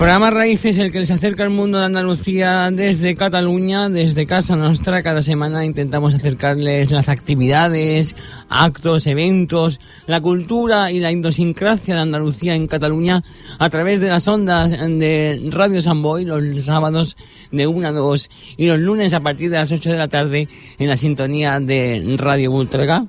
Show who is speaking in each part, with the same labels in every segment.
Speaker 1: Programa Raíces, el que les acerca al mundo de Andalucía desde Cataluña, desde Casa Nostra. Cada semana intentamos acercarles las actividades, actos, eventos, la cultura y la idiosincrasia de Andalucía en Cataluña a través de las ondas de Radio Samboy los sábados de 1 a 2 y los lunes a partir de las 8 de la tarde en la sintonía de Radio Ultraga.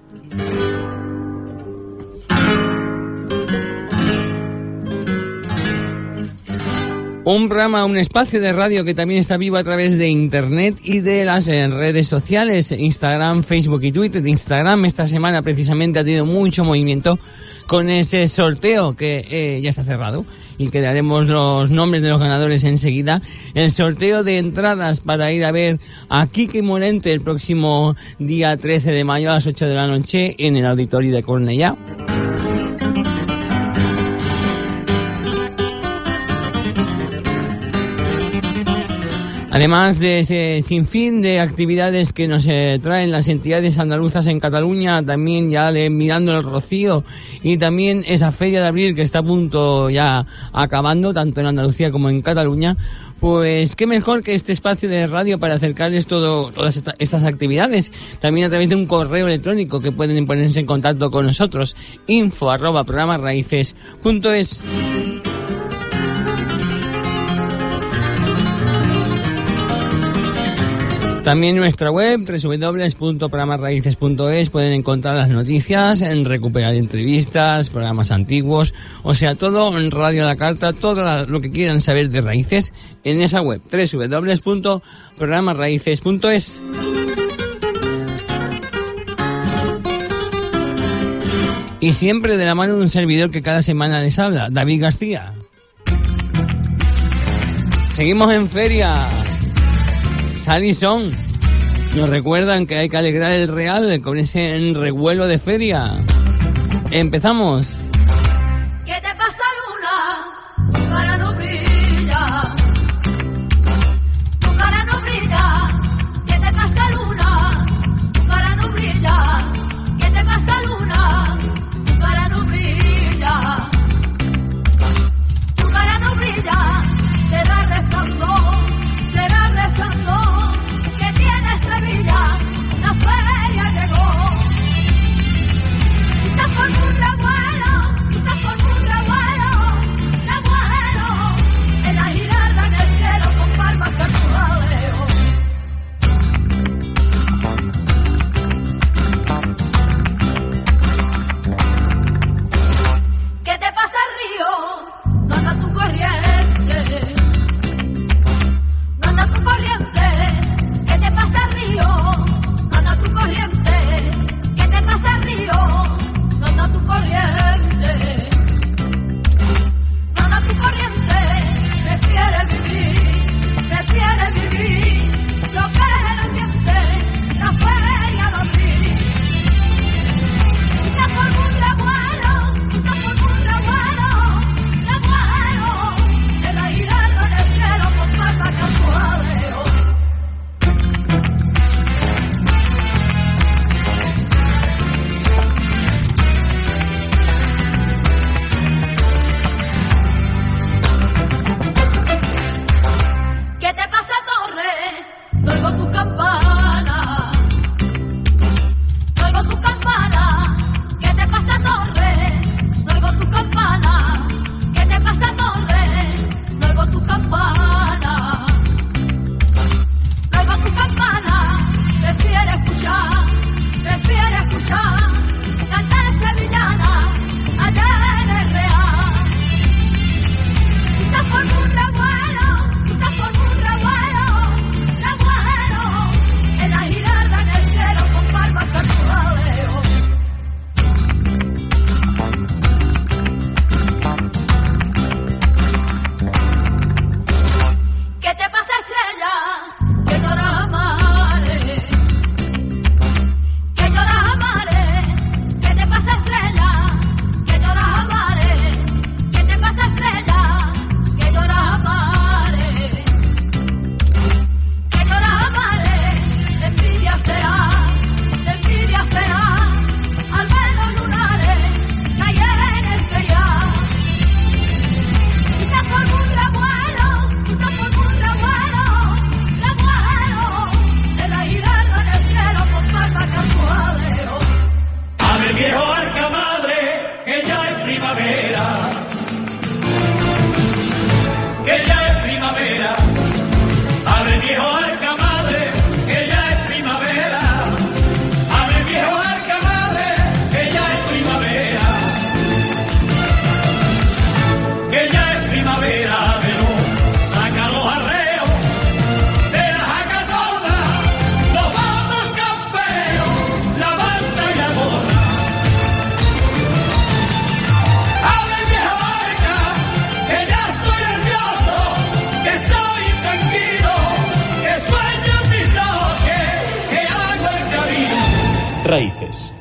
Speaker 1: Un programa, un espacio de radio que también está vivo a través de internet y de las eh, redes sociales, Instagram, Facebook y Twitter. Instagram esta semana precisamente ha tenido mucho movimiento con ese sorteo que eh, ya está cerrado y que daremos los nombres de los ganadores enseguida. El sorteo de entradas para ir a ver a Kike Morente el próximo día 13 de mayo a las 8 de la noche en el auditorio de Cornellá. Además de ese sinfín de actividades que nos eh, traen las entidades andaluzas en Cataluña, también ya le, mirando el rocío y también esa feria de abril que está a punto ya acabando, tanto en Andalucía como en Cataluña, pues qué mejor que este espacio de radio para acercarles todas estas actividades. También a través de un correo electrónico que pueden ponerse en contacto con nosotros, info arroba. También nuestra web, www.programasraíces.es, pueden encontrar las noticias, en recuperar entrevistas, programas antiguos, o sea, todo en Radio la Carta, todo lo que quieran saber de raíces en esa web, www.programasraíces.es. Y siempre de la mano de un servidor que cada semana les habla, David García. Seguimos en feria. Salison. Nos recuerdan que hay que alegrar el real con ese revuelo de feria. Empezamos.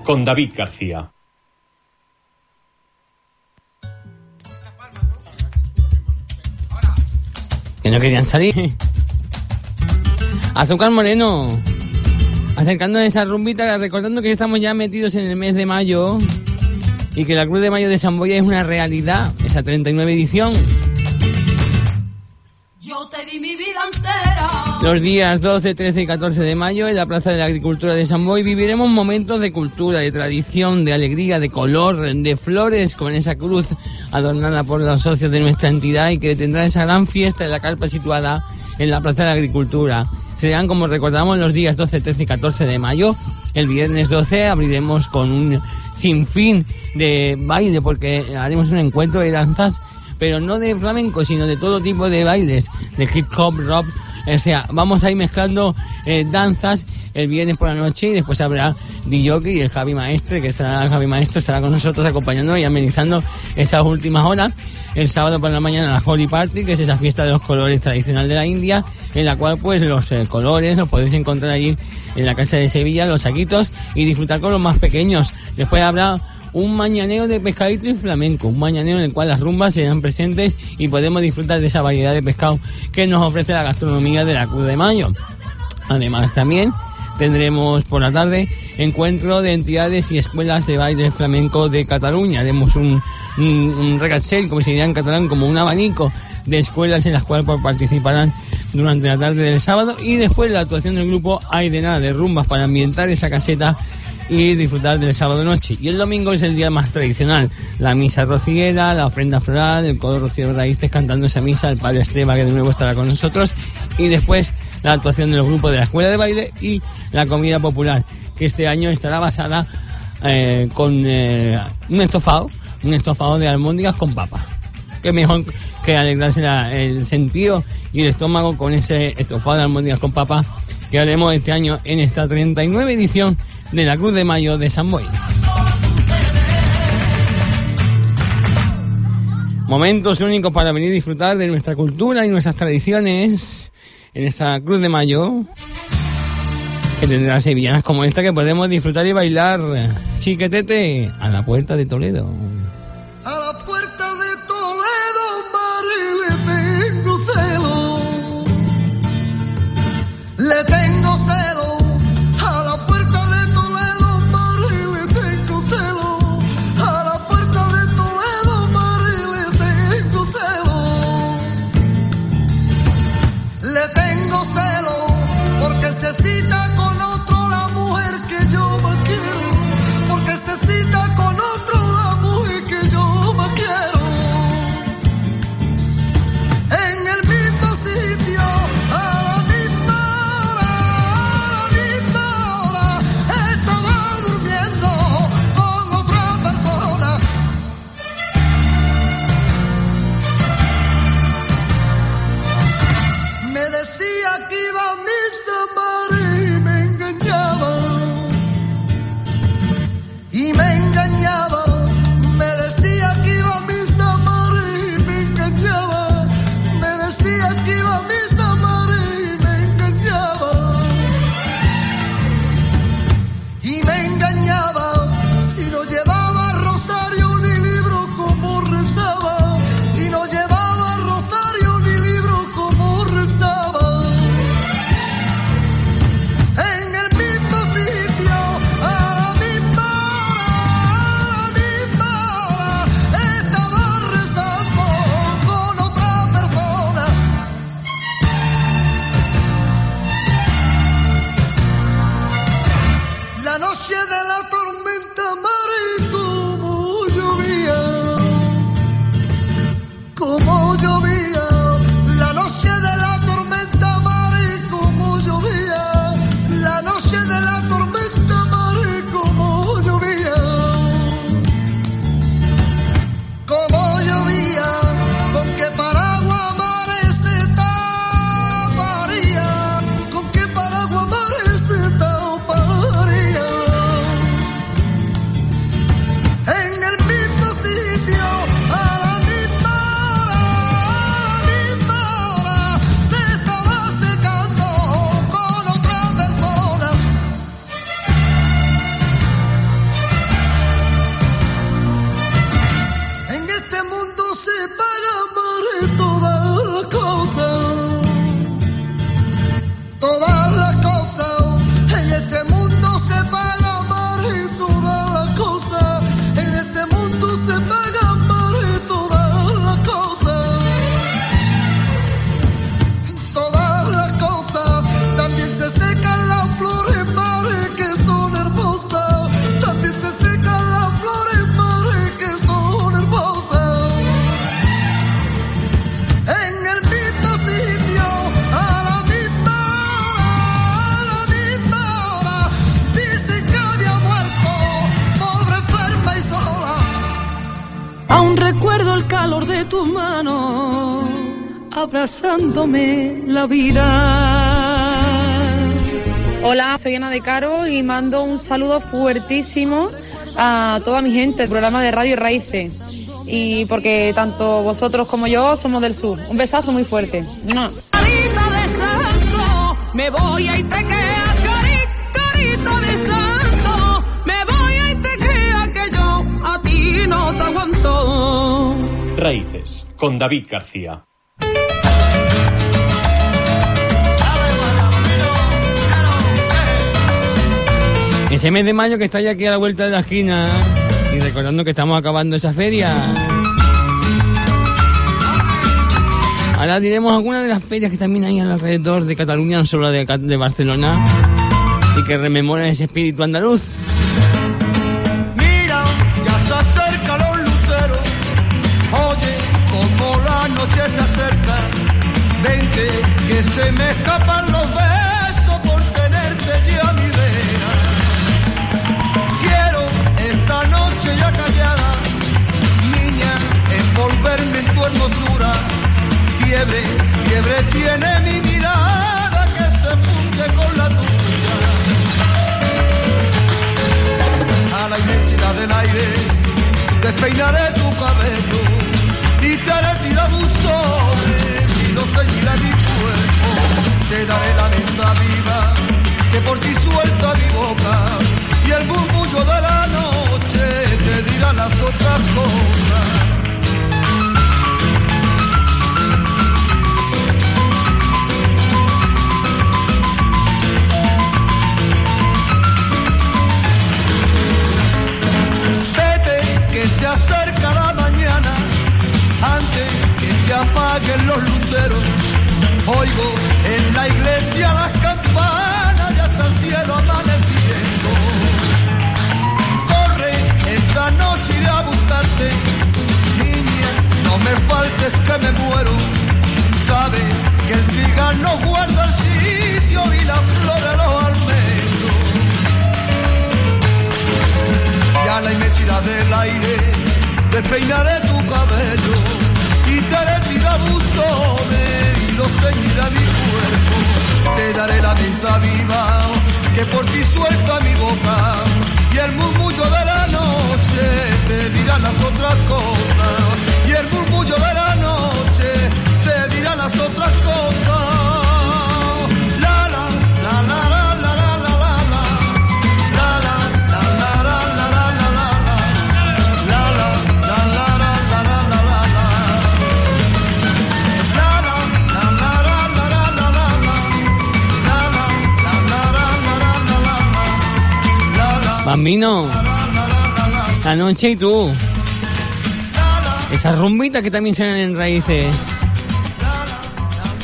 Speaker 2: Con David García.
Speaker 1: Que no querían salir. Azúcar Moreno. Acercando a esa rumbita, recordando que estamos ya metidos en el mes de mayo y que la Cruz de Mayo de Samboya es una realidad, esa 39 edición. Los días 12, 13 y 14 de mayo en la Plaza de la Agricultura de San Boy viviremos momentos de cultura, de tradición, de alegría, de color, de flores, con esa cruz adornada por los socios de nuestra entidad y que tendrá esa gran fiesta en la carpa situada en la Plaza de la Agricultura. Serán, como recordamos, los días 12, 13 y 14 de mayo. El viernes 12 abriremos con un sinfín de baile porque haremos un encuentro de danzas pero no de flamenco, sino de todo tipo de bailes, de hip hop, rock. O sea, vamos a ir mezclando eh, danzas el viernes por la noche y después habrá DJ y el Javi Maestre, que estará Javi Maestro, estará con nosotros acompañando y amenizando esas últimas horas. El sábado por la mañana la Holy Party, que es esa fiesta de los colores tradicional de la India, en la cual pues los eh, colores los podéis encontrar allí en la casa de Sevilla, los saquitos, y disfrutar con los más pequeños. Después habrá un mañaneo de pescadito y flamenco, un mañaneo en el cual las rumbas serán presentes y podemos disfrutar de esa variedad de pescado que nos ofrece la gastronomía de la Cruz de Mayo. Además también tendremos por la tarde encuentro de entidades y escuelas de baile flamenco de Cataluña. Haremos un, un, regatsel, como se diría en catalán, como un abanico de escuelas en las cuales participarán durante la tarde del sábado y después la actuación del grupo nada de rumbas para ambientar esa caseta y disfrutar del sábado noche. Y el domingo es el día más tradicional, la misa rociera, la ofrenda floral, el codo rociero raíces cantando esa misa, el padre Esteban que de nuevo estará con nosotros y después la actuación del grupo de la escuela de baile y la comida popular que este año estará basada eh, con eh, un estofado, un estofado de almóndigas con papa. Que mejor que alegrarse el sentido y el estómago con ese estofado de almóndigas con papa que haremos este año en esta 39 edición de la Cruz de Mayo de San Boy. Momentos únicos para venir a disfrutar de nuestra cultura y nuestras tradiciones en esta Cruz de Mayo que tendrá sevillanas como esta que podemos disfrutar y bailar chiquetete a la puerta de Toledo.
Speaker 3: Abrazándome la vida.
Speaker 4: Hola, soy Ana de Caro y mando un saludo fuertísimo a toda mi gente del programa de Radio Raíces. Y porque tanto vosotros como yo somos del sur. Un besazo muy fuerte. ¡Mua!
Speaker 3: Carita de santo, me voy a carita de santo, me voy a Itequea que yo a ti no te aguanto.
Speaker 2: Raíces, con David García.
Speaker 1: Ese mes de mayo que está ya aquí a la vuelta de la esquina y recordando que estamos acabando esa feria. Ahora diremos algunas de las ferias que también hay alrededor de Cataluña, no solo de, de Barcelona, y que rememoran ese espíritu andaluz.
Speaker 5: peinaretu apaguen los luceros. Oigo en la iglesia las campanas, ya está el cielo amaneciendo. Corre, esta noche iré a buscarte, niña, no me faltes que me muero. Sabes que el pigar no guarda el sitio y la flor de los almendros y a la inmensidad del aire despeinaré tu cabello y tirabuzones y lo ceñirá mi cuerpo. Te daré la venta viva que por ti suelta mi boca. Y el murmullo de la noche te dirá las otras cosas. Y el murmullo de la noche te dirá las otras cosas
Speaker 1: Bambino, la noche y tú. Esas rumbitas que también suenan en raíces.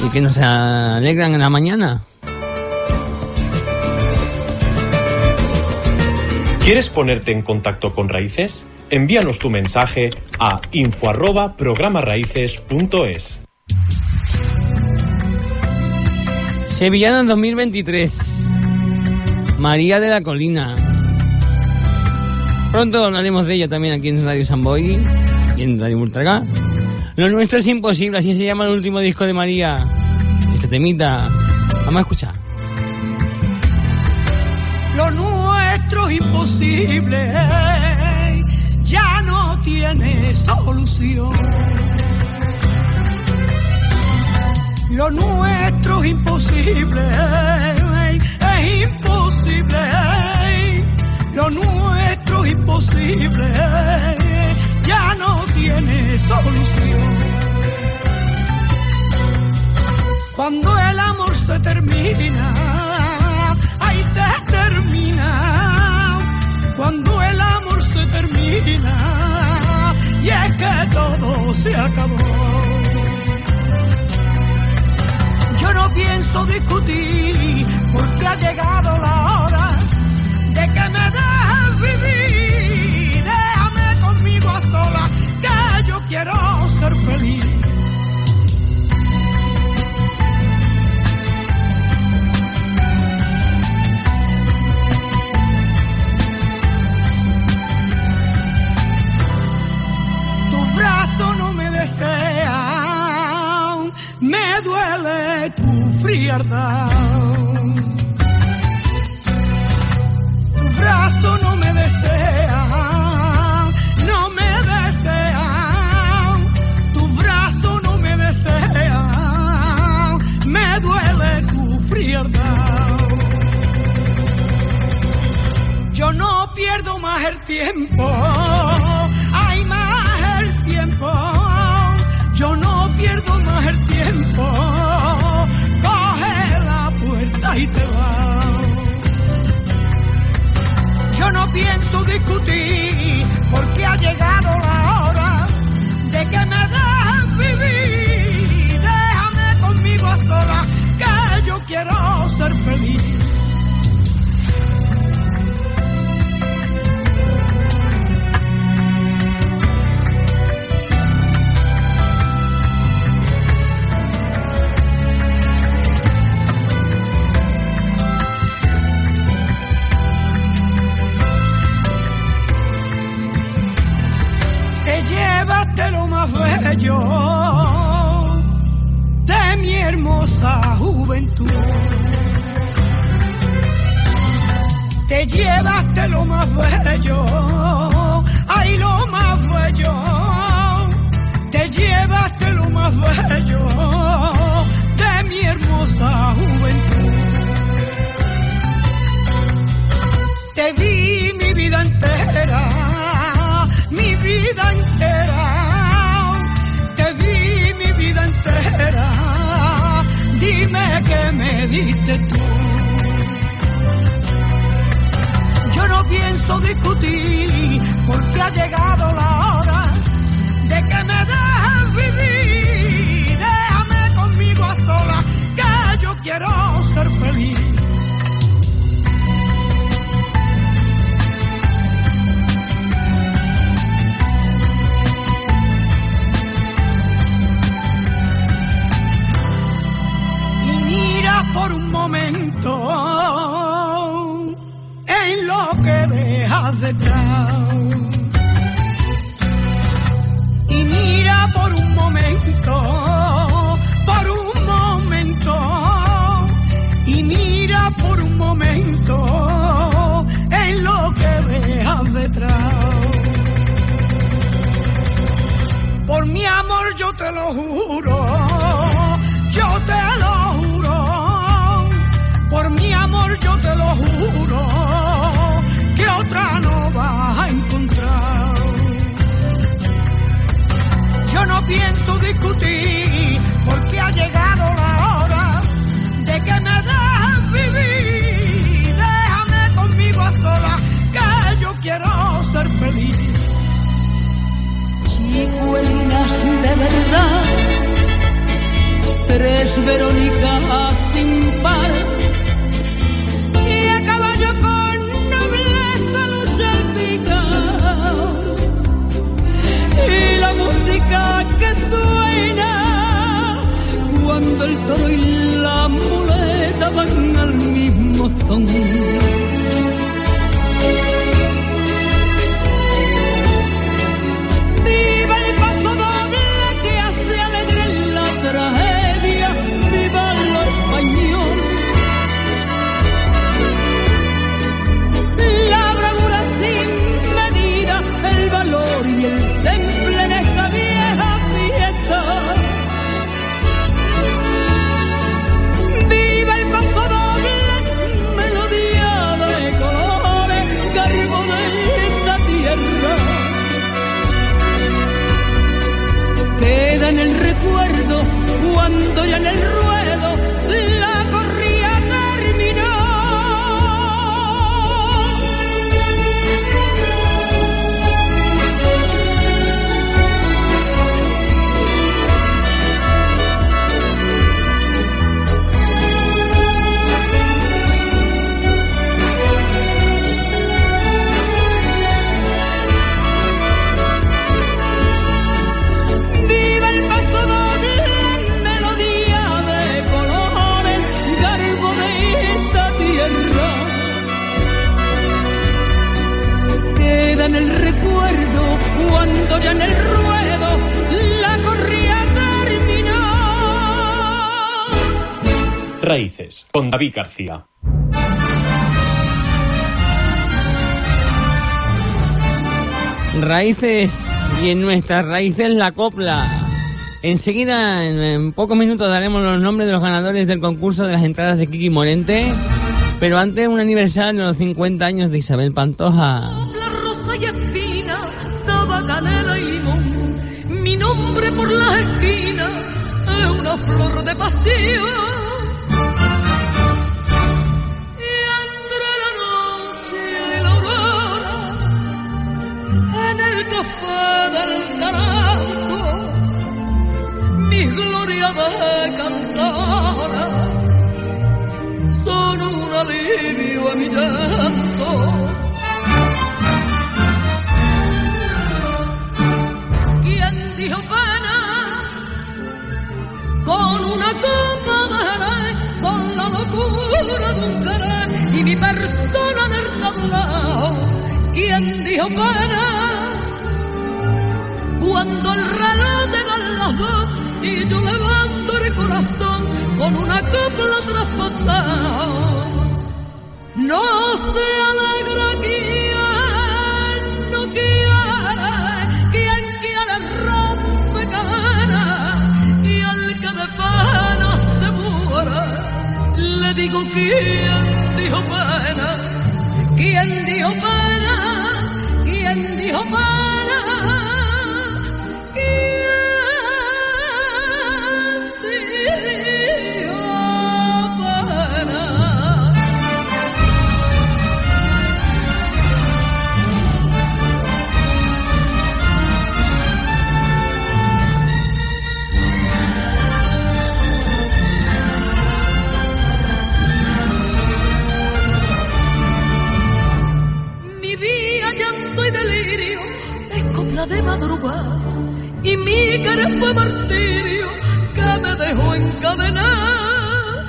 Speaker 1: Y que nos alegran en la mañana.
Speaker 2: ¿Quieres ponerte en contacto con Raíces? Envíanos tu mensaje a info arroba programaraíces.es.
Speaker 1: Sevillana 2023. María de la Colina. Pronto hablaremos de ella también aquí en Radio Samboy y en Radio Ultraga. Lo nuestro es imposible, así se llama el último disco de María. Este temita. Vamos a escuchar.
Speaker 3: Lo nuestro es imposible, ya no tiene solución. Lo nuestro es imposible, es imposible. Lo nuestro es imposible, ya no tiene solución. Cuando el amor se termina, ahí se termina. Cuando el amor se termina, y es que todo se acabó. Yo no pienso discutir, porque ha llegado la hora de que me dejes quiero ser feliz. Tu brazo no me desea me duele tu frialdad. Tu brazo no me desea, hay más el tiempo. Yo no pierdo más el tiempo, coge la puerta y te vas. Yo no pienso discutir de mi hermosa juventud. Te llevaste lo más bello, ay lo más bello. Te llevaste lo más bello de mi hermosa juventud. Te di mi vida entera, mi vida entera. Me diste tú. Yo no pienso discutir porque ha llegado la hora de que me dejes vivir. Déjame conmigo a solas que yo quiero Y mira por un momento, por un momento, y mira por un momento en lo que dejas detrás. Por mi amor yo te lo juro, pienso discutir porque ha llegado la hora de que me dejes vivir. Déjame conmigo a solas que yo quiero ser feliz.
Speaker 6: Chicuelinas de verdad, tres Verónicas sin par, el toro y la muleta van al mismo son.
Speaker 2: David García.
Speaker 1: Raíces y en nuestras raíces la copla. Enseguida, en, en pocos minutos, daremos los nombres de los ganadores del concurso de las entradas de Kiki Morente. Pero antes, un aniversario de los 50 años de Isabel Pantoja.
Speaker 6: La rosa y espina, saba, canela y limón. Mi nombre por las esquinas es una flor de pasión. El café del taranto, mis glorias de cantora son un alivio a mi llanto. ¿Quién dijo pena? Con una copa de con la locura de un querer y mi persona en el tablao. ¿Quién dijo pena? Cuando el reloj te da las dos y yo levanto el corazón con una copla traspasada. No se alegra quien no quiere, quien quiere rompe cadena y al que de pena se muere. Le digo quién dijo pena, quién dijo pena, quién dijo pena. De madrugada y mi querer fue martirio que me dejó encadenar.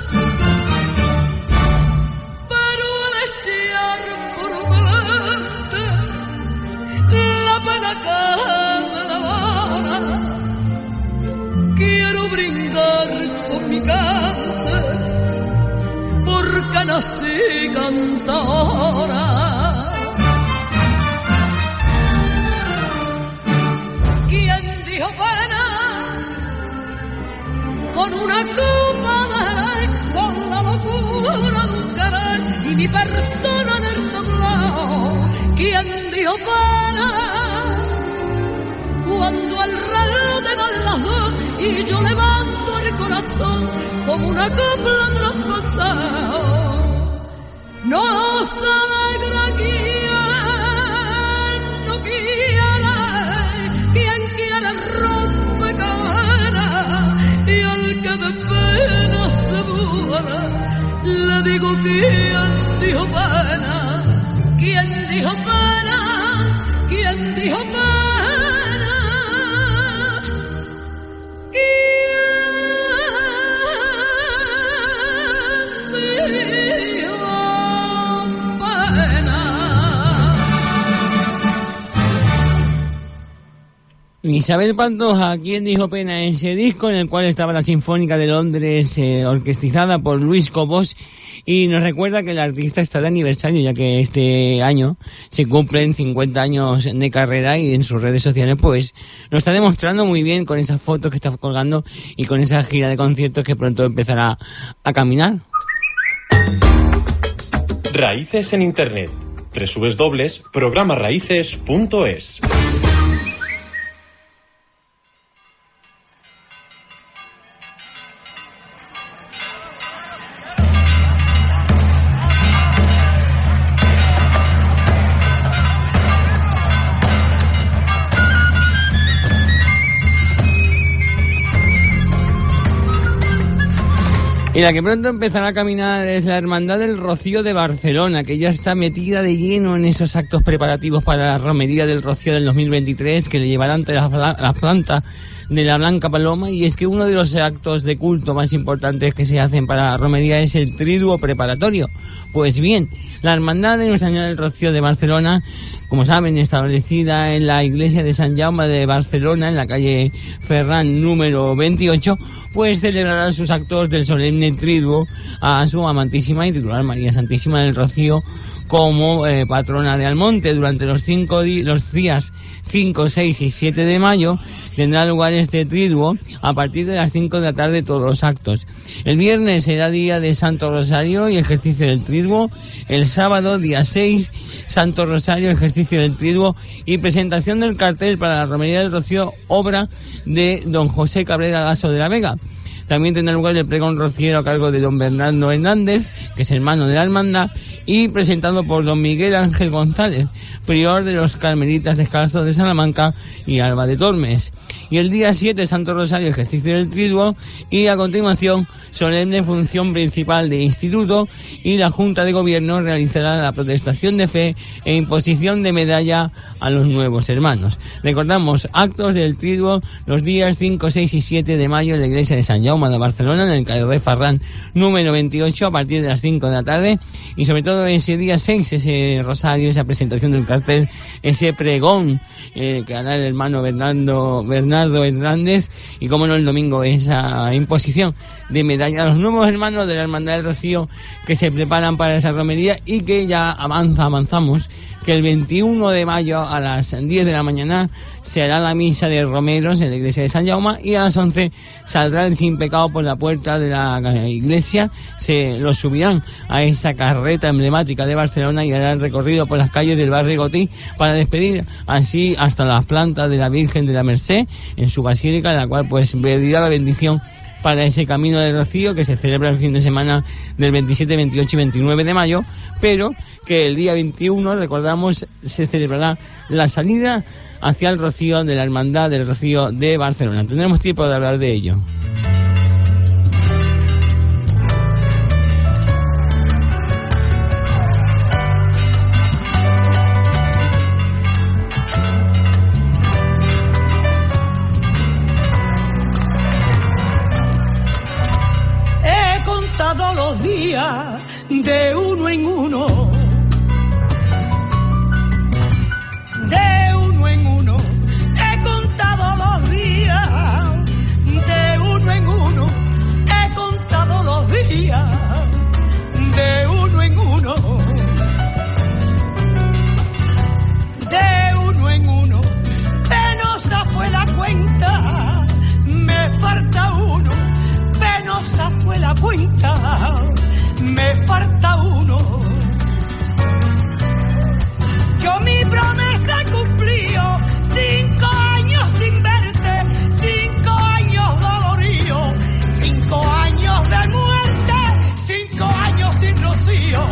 Speaker 6: Pero al echar por delante la pena que me daba, quiero brindar con mi cante porque nací cantora. Con una copa de con la locura de un y mi persona en el tablao. ¿Quién dijo pena? Cuando el reloj te da las dos y yo levanto el corazón como una copla traspasada. No quién dijo pena, quién dijo pena, quién dijo pena. ¿Quién dijo pena?
Speaker 1: Isabel Pantoja, quien dijo pena ese disco en el cual estaba la Sinfónica de Londres eh, orquestizada por Luis Cobos y nos recuerda que el artista está de aniversario ya que este año se cumplen 50 años de carrera y en sus redes sociales pues nos está demostrando muy bien con esas fotos que está colgando y con esa gira de conciertos que pronto empezará a caminar.
Speaker 2: Raíces en Internet. www.programaraíces.es
Speaker 1: Y la que pronto empezará a caminar es la Hermandad del Rocío de Barcelona, que ya está metida de lleno en esos actos preparativos para la romería del Rocío del 2023, que le llevará ante la, fla- la planta de la Blanca Paloma y es que uno de los actos de culto más importantes que se hacen para la romería es el triduo preparatorio. Pues bien, la Hermandad de Nuestra Señora del Rocío de Barcelona, como saben, establecida en la iglesia de San Jaume de Barcelona, en la calle Ferran número 28, pues celebrará sus actos del solemne triduo a su amantísima y titular María Santísima del Rocío como eh, patrona de Almonte durante los, cinco los días 5, 6 y 7 de mayo tendrá lugar este triduo a partir de las 5 de la tarde todos los actos. El viernes será día de Santo Rosario y ejercicio del triduo. El sábado, día 6, Santo Rosario, ejercicio del triduo y presentación del cartel para la Romería del Rocío, obra de don José Cabrera Lasso de la Vega. También tendrá lugar el pregón rociero a cargo de don Bernardo Hernández, que es hermano de la hermandad, y presentado por don Miguel Ángel González, prior de los Carmelitas Descalzos de Salamanca y Alba de Tormes. Y el día 7, Santo Rosario, ejercicio del triduo, y a continuación, solemne función principal de instituto, y la Junta de Gobierno realizará la protestación de fe e imposición de medalla a los nuevos hermanos. Recordamos, actos del triduo los días 5, 6 y 7 de mayo en la iglesia de San Jaume de Barcelona, en el Carrer Ferran número 28, a partir de las 5 de la tarde, y sobre todo ese día 6, ese rosario, esa presentación del ese pregón eh, que hará el hermano Bernardo, Bernardo Hernández, y como no el domingo, esa imposición de medalla a los nuevos hermanos de la Hermandad del Rocío que se preparan para esa romería y que ya avanza, avanzamos, que el 21 de mayo a las 10 de la mañana se hará la misa de romeros en la iglesia de San Jaume y a las 11 saldrá el sin pecado por la puerta de la iglesia, se lo subirán a esta carreta emblemática de Barcelona y hará el recorrido por las calles del barrio Gotí para despedir así hasta las plantas de la Virgen de la Merced en su basílica, la cual pues pedirá la bendición para ese camino de Rocío que se celebra el fin de semana del 27, 28 y 29 de mayo, pero que el día 21, recordamos, se celebrará la salida hacia el Rocío de la Hermandad del Rocío de Barcelona. Tendremos tiempo de hablar de ello.
Speaker 3: Falta uno. Yo mi promesa cumplío, cinco años sin verte, cinco años dolorío, cinco años de muerte, cinco años sin rocío.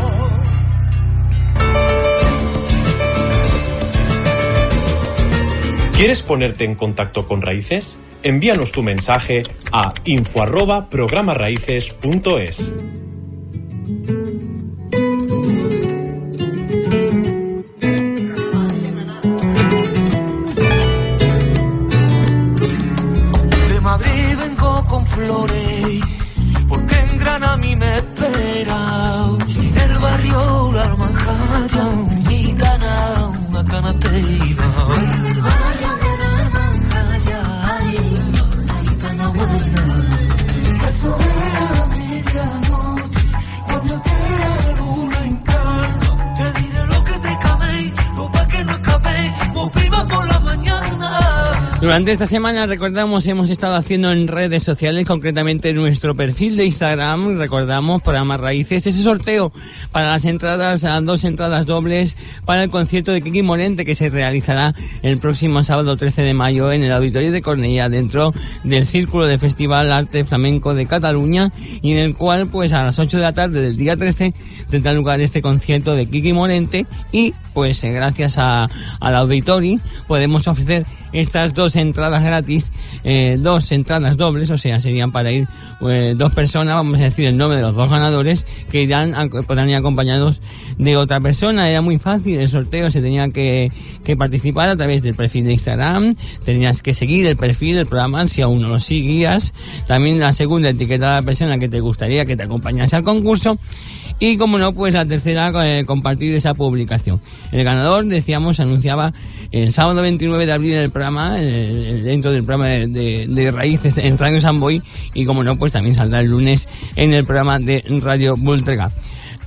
Speaker 2: ¿Quieres ponerte en contacto con Raíces? Envíanos tu mensaje a info
Speaker 1: Durante esta semana, recordamos, hemos estado haciendo en redes sociales, concretamente en nuestro perfil de Instagram, recordamos, programa Raíces, ese sorteo para las entradas, a dos entradas dobles para el concierto de Kiki Morente que se realizará el próximo sábado 13 de mayo en el Auditorio de Cornellà, dentro del Círculo de Festival Arte Flamenco de Cataluña, y en el cual, pues a las 8 de la tarde del día 13, tendrá lugar este concierto de Kiki Morente, y pues eh, gracias a, al Auditori podemos ofrecer estas dos entradas gratis, eh, dos entradas dobles, o sea, serían para ir eh, dos personas, vamos a decir el nombre de los dos ganadores, que irán, ac- podrán ir acompañados de otra persona. Era muy fácil el sorteo, se tenía que, que participar a través del perfil de Instagram, tenías que seguir el perfil del programa si aún no lo seguías, también la segunda etiqueta a la persona que te gustaría que te acompañase al concurso. Y como no, pues la tercera, eh, compartir esa publicación. El ganador, decíamos, anunciaba el sábado 29 de abril el programa, eh, dentro del programa de, de- de Raíces en Radio Samboy. Y como no, pues también saldrá el lunes en el programa de Radio Voltrega.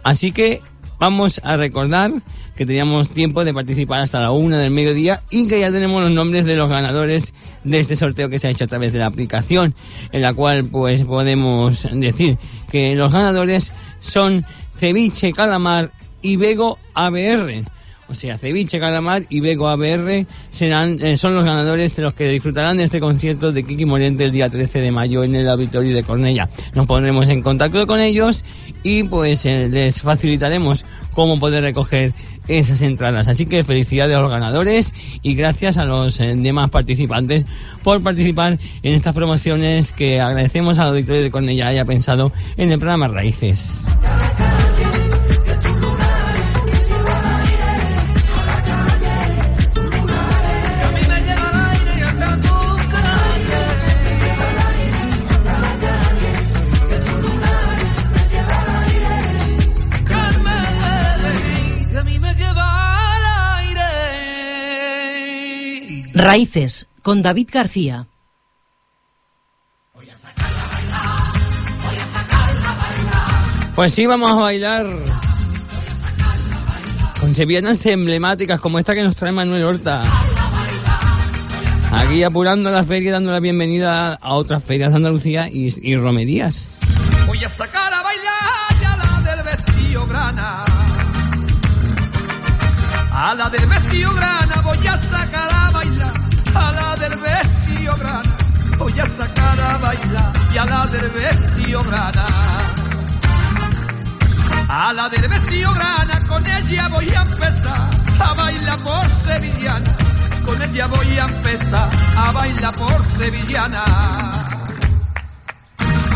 Speaker 1: Así que vamos a recordar que teníamos tiempo de participar hasta la una del mediodía y que ya tenemos los nombres de los ganadores de este sorteo que se ha hecho a través de la aplicación, en la cual pues podemos decir que los ganadores son Ceviche Calamar y Vego ABR. O sea, Ceviche Calamar y Vego ABR serán, eh, son los ganadores de los que disfrutarán de este concierto de Kiki Morente el día 13 de mayo en el auditorio de Cornella. Nos pondremos en contacto con ellos y pues eh, les facilitaremos cómo poder recoger esas entradas. Así que felicidades a los ganadores y gracias a los eh, demás participantes por participar en estas promociones que agradecemos al auditorio de Cornella haya pensado en el programa Raíces.
Speaker 7: Raíces, con David García.
Speaker 1: Pues sí, vamos a bailar con sevillanas emblemáticas como esta que nos trae Manuel Horta. Aquí apurando la feria y dando la bienvenida a otras ferias de Andalucía y, y romerías.
Speaker 8: Voy a sacar a bailar a la del vestido grana. A la del vestido grana voy a sacar a bailar. A la del vestido grana voy a sacar a bailar. Y a la del vestido grana. A la del vestido grana con ella voy a empezar a bailar por sevillana. Con ella voy a empezar a bailar por sevillana.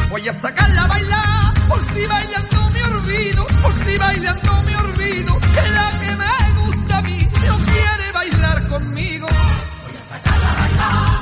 Speaker 8: Voy a sacarla a bailar, por si bailando me olvido, por si bailando me olvido, que la que me gusta a mí no quiere bailar conmigo. Voy a sacarla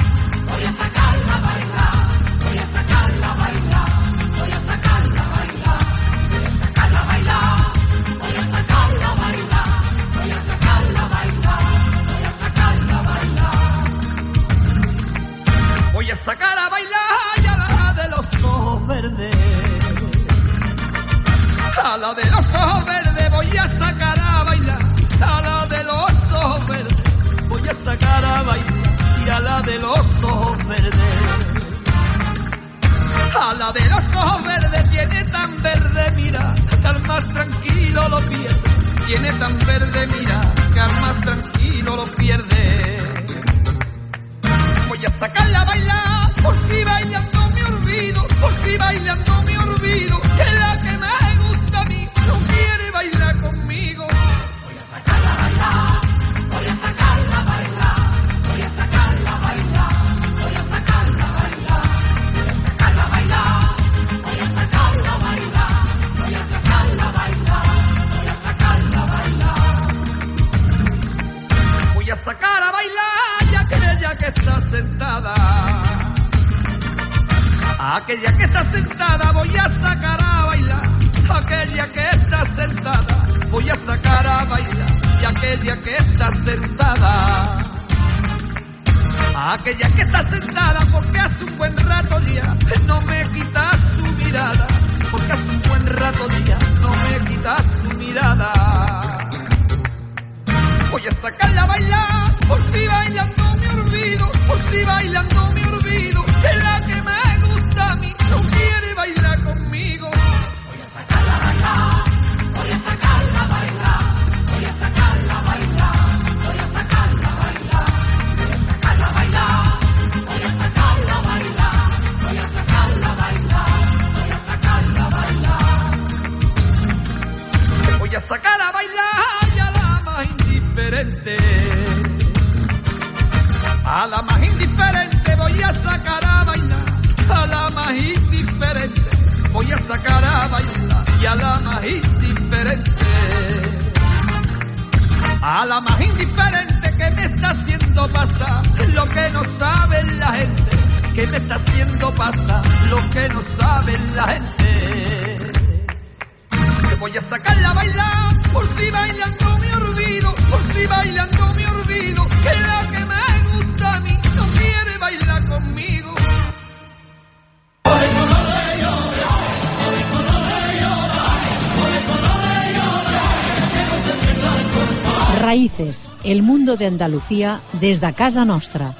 Speaker 7: mundo de Andalucía desde casa nostra.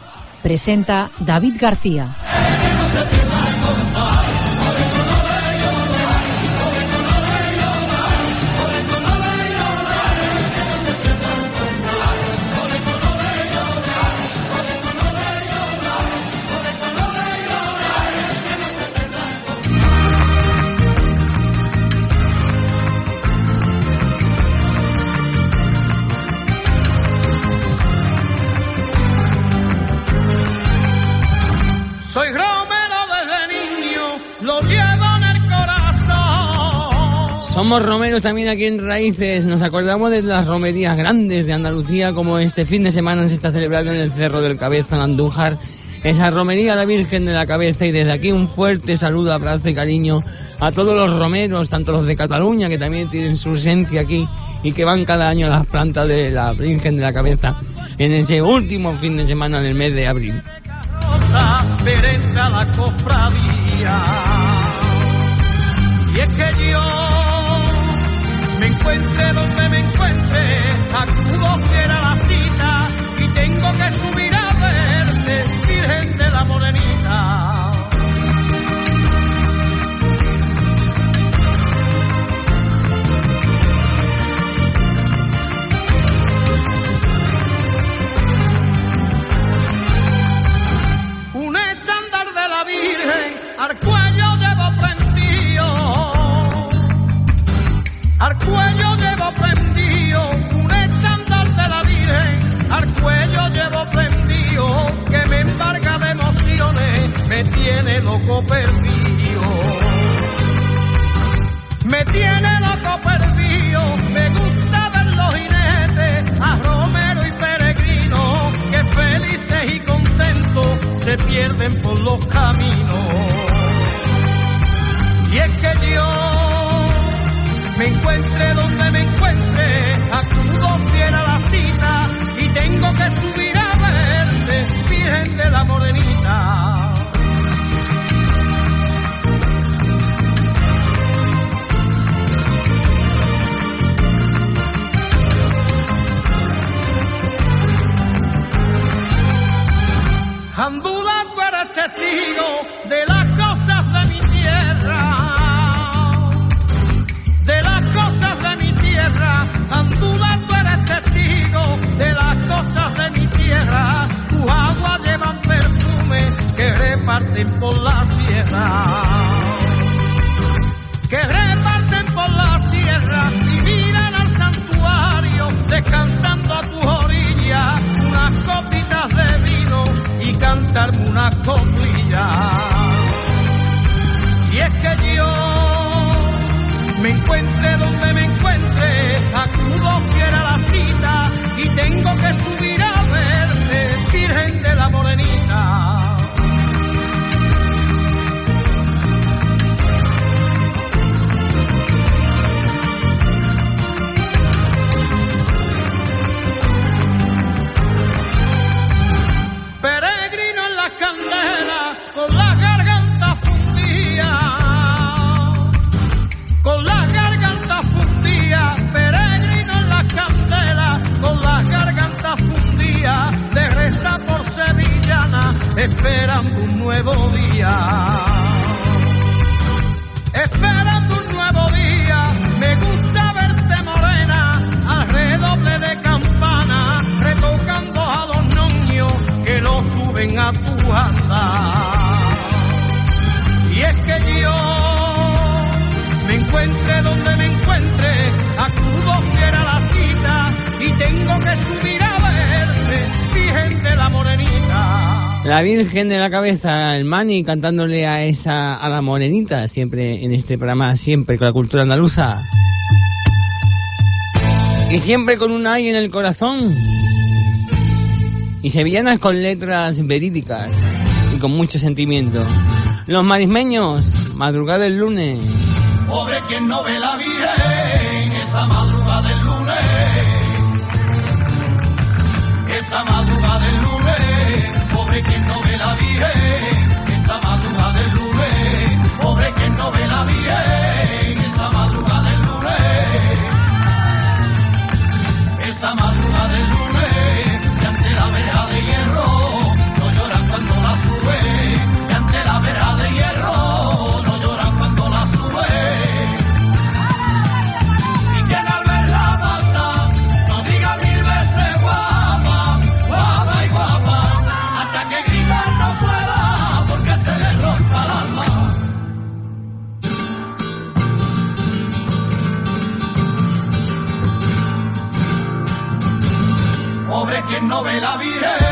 Speaker 7: Presenta David García.
Speaker 1: Somos romeros también aquí en Raíces. Nos acordamos de las romerías grandes de Andalucía, como este fin de semana se está celebrando en el Cerro del Cabeza, en Andújar. Esa romería de la Virgen de la Cabeza. Y desde aquí un fuerte saludo, abrazo y cariño a todos los romeros, tanto los de Cataluña, que también tienen su esencia aquí y que van cada año a las plantas de la Virgen de la Cabeza en ese último fin de semana del mes de abril.
Speaker 9: Encuentre donde me encuentre, acudo fiel a la cita y tengo que subir a verte, Virgen de la Morenita. Un estándar de la Virgen al cuello Al cuello llevo prendido. Un estándar de la Virgen al cuello llevo prendido. Que me embarga de emociones, me tiene loco perdido. Me tiene loco perdido, me gusta ver los jinetes, a Romero y Peregrino, que felices y contentos se pierden por los caminos. Y es que yo me encuentre donde me encuentre, acudo fiel a la cita y tengo que subir a verte, Virgen de la Morenita. Ambulando eres testigo de las tierra. Ambulando eres testigo de las cosas de mi tierra. Tus aguas llevan perfume que reparten por la sierra. Que reparten por la sierra y miran al santuario descansando a tus orillas unas copitas de vino y cantarme una coplilla. Y es que yo me encuentre donde me encuentre, acudo fiel a la cita y tengo que subir a verte, Virgen de la Morenita. Peregrino en la candela con la garganta fundida, con la de reza por sevillana, esperando un nuevo día. Esperando un nuevo día, me gusta verte morena, al redoble de campana, retocando a los niños que lo suben a tu andar. Y es que yo me encuentre donde me encuentre, acudo fiel a la cita y tengo que subir a Virgen de la Morenita.
Speaker 1: La Virgen de la Cabeza, el Mani cantándole a esa a la Morenita, siempre en este programa, siempre con la cultura andaluza. Y siempre con un ay en el corazón. Y sevillanas con letras verídicas y con mucho sentimiento. Los marismeños, madrugada del lunes.
Speaker 10: Pobre quien no ve la Virgen, esa madrugada del lunes esa madrugada del lunes, pobre quien no ve la virgen, esa madrugada del lunes, pobre quien no ve la virgen, esa madrugada del lunes, esa madrugada del lunes, y ante la verja de hierro. novela virgen.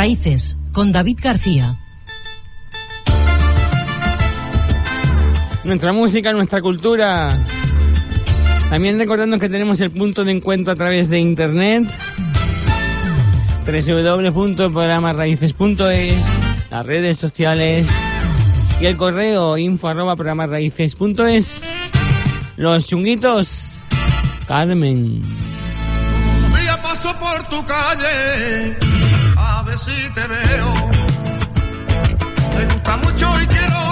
Speaker 7: Raíces, con David García.
Speaker 1: Nuestra música, nuestra cultura. También recordando que tenemos el punto de encuentro a través de internet www.programarraices.es, las redes sociales y el correo info arroba programarraices.es. Los chunguitos, Carmen.
Speaker 11: Un paso por tu calle a ver si te veo. Me gusta mucho y quiero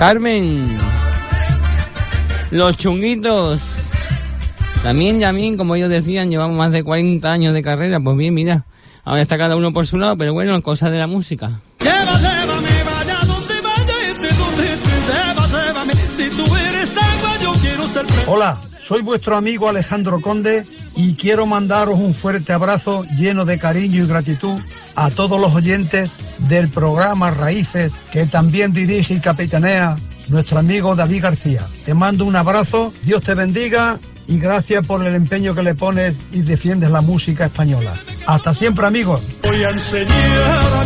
Speaker 11: Carmen,
Speaker 1: los chunguitos. También, también, como ellos decían, llevamos más de 40 años de carrera. Pues bien, mira, ahora está cada uno por su lado, pero bueno, cosas de la música.
Speaker 12: Hola, soy vuestro amigo Alejandro Conde y quiero mandaros un fuerte abrazo lleno de cariño y gratitud a todos los oyentes del programa Raíces, que también dirige y capitanea nuestro amigo David García. Te mando un abrazo, Dios te bendiga y gracias por el empeño que le pones y defiendes la música española. Hasta siempre, amigos.
Speaker 3: Voy a enseñar a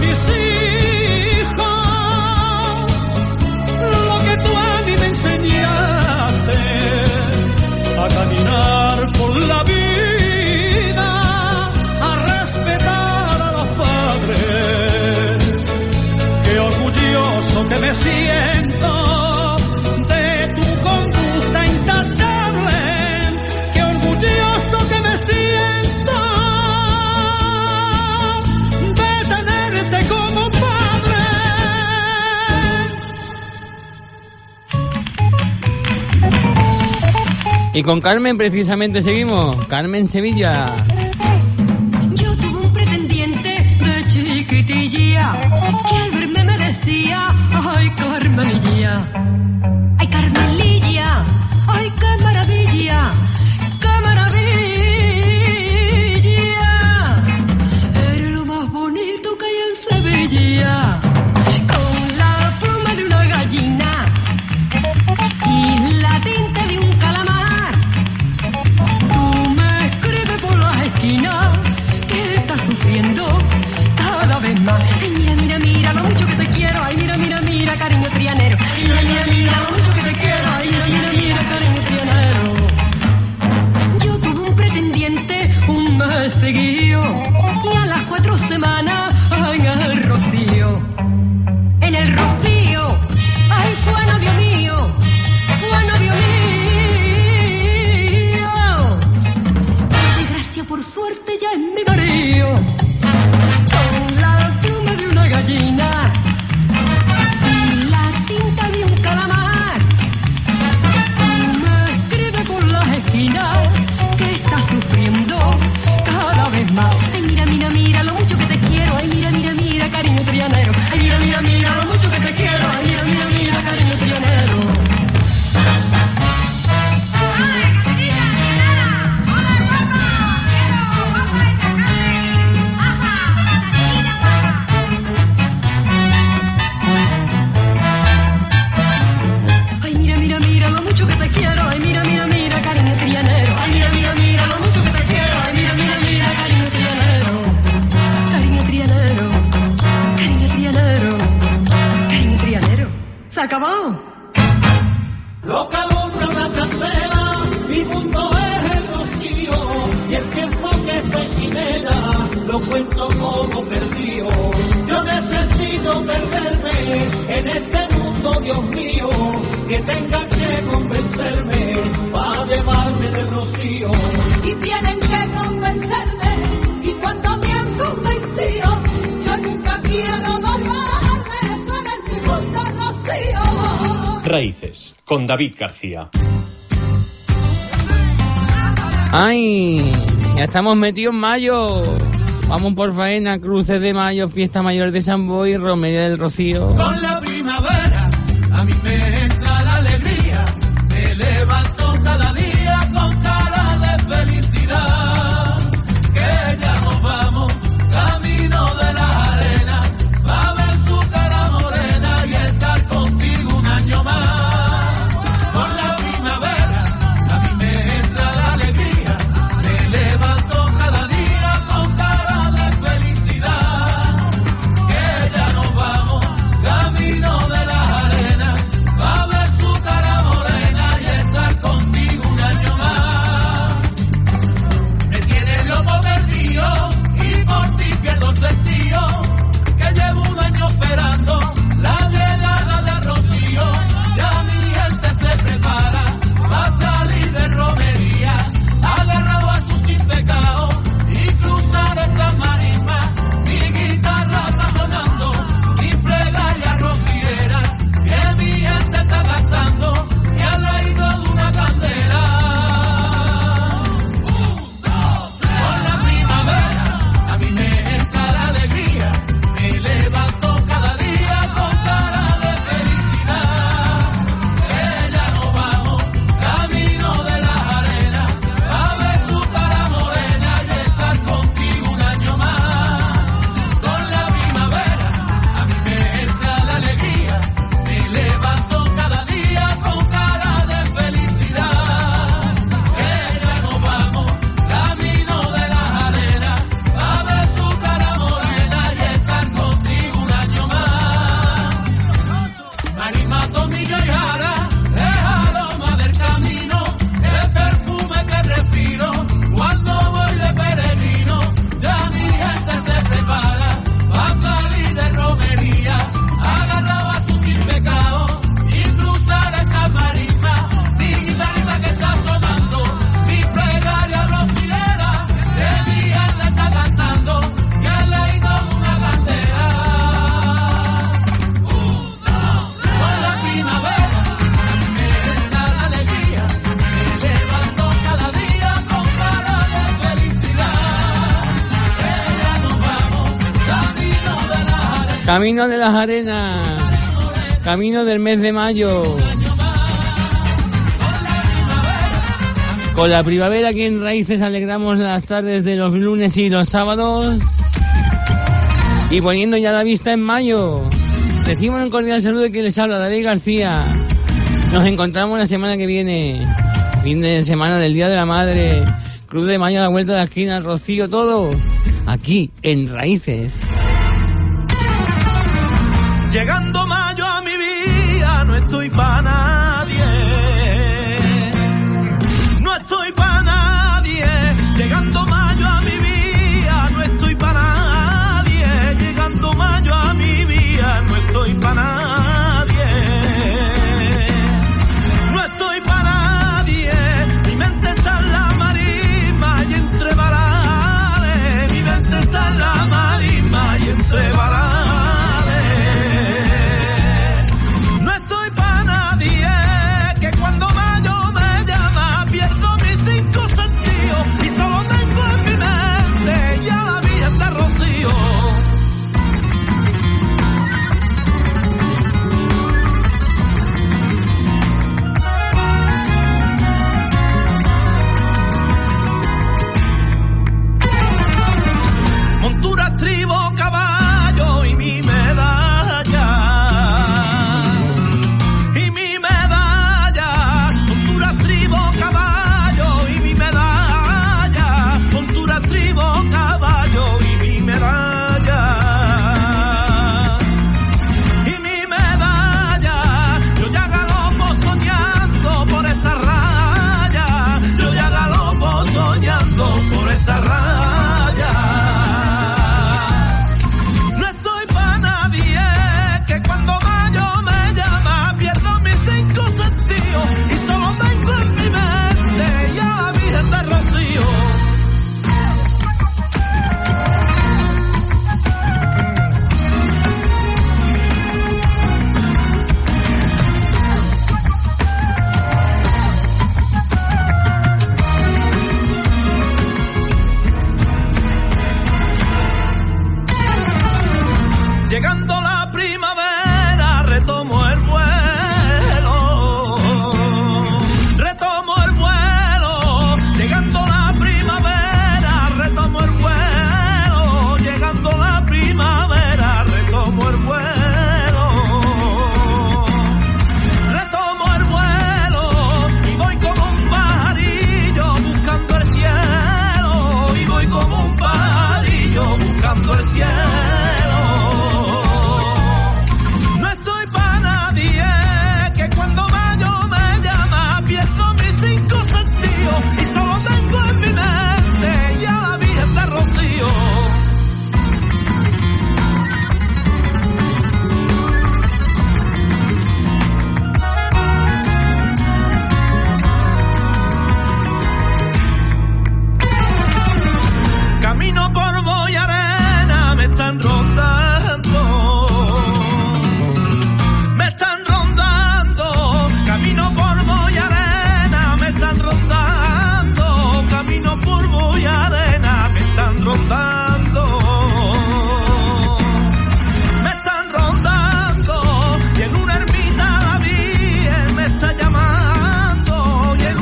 Speaker 1: Y con Carmen precisamente seguimos. Carmen Sevilla.
Speaker 6: Yo tuve un pretendiente de chiquitilla que al verme me decía, ay Carmenilla.
Speaker 13: David García.
Speaker 10: ¡Ay! Ya estamos metidos en mayo. Vamos por faena, cruces de mayo, fiesta mayor de San Boy, Romería del Rocío.
Speaker 1: Camino de
Speaker 10: las arenas. Camino del mes de mayo. Con la primavera aquí en Raíces alegramos las tardes de los lunes y los sábados. Y poniendo ya la vista en mayo. Decimos un cordial saludo que les habla David García. Nos encontramos la semana que viene. Fin de semana del Día de la Madre. Club de Mayo a la vuelta de la esquina. Rocío, todo. Aquí en Raíces.
Speaker 1: Llegando mayo a mi vida, no estoy pana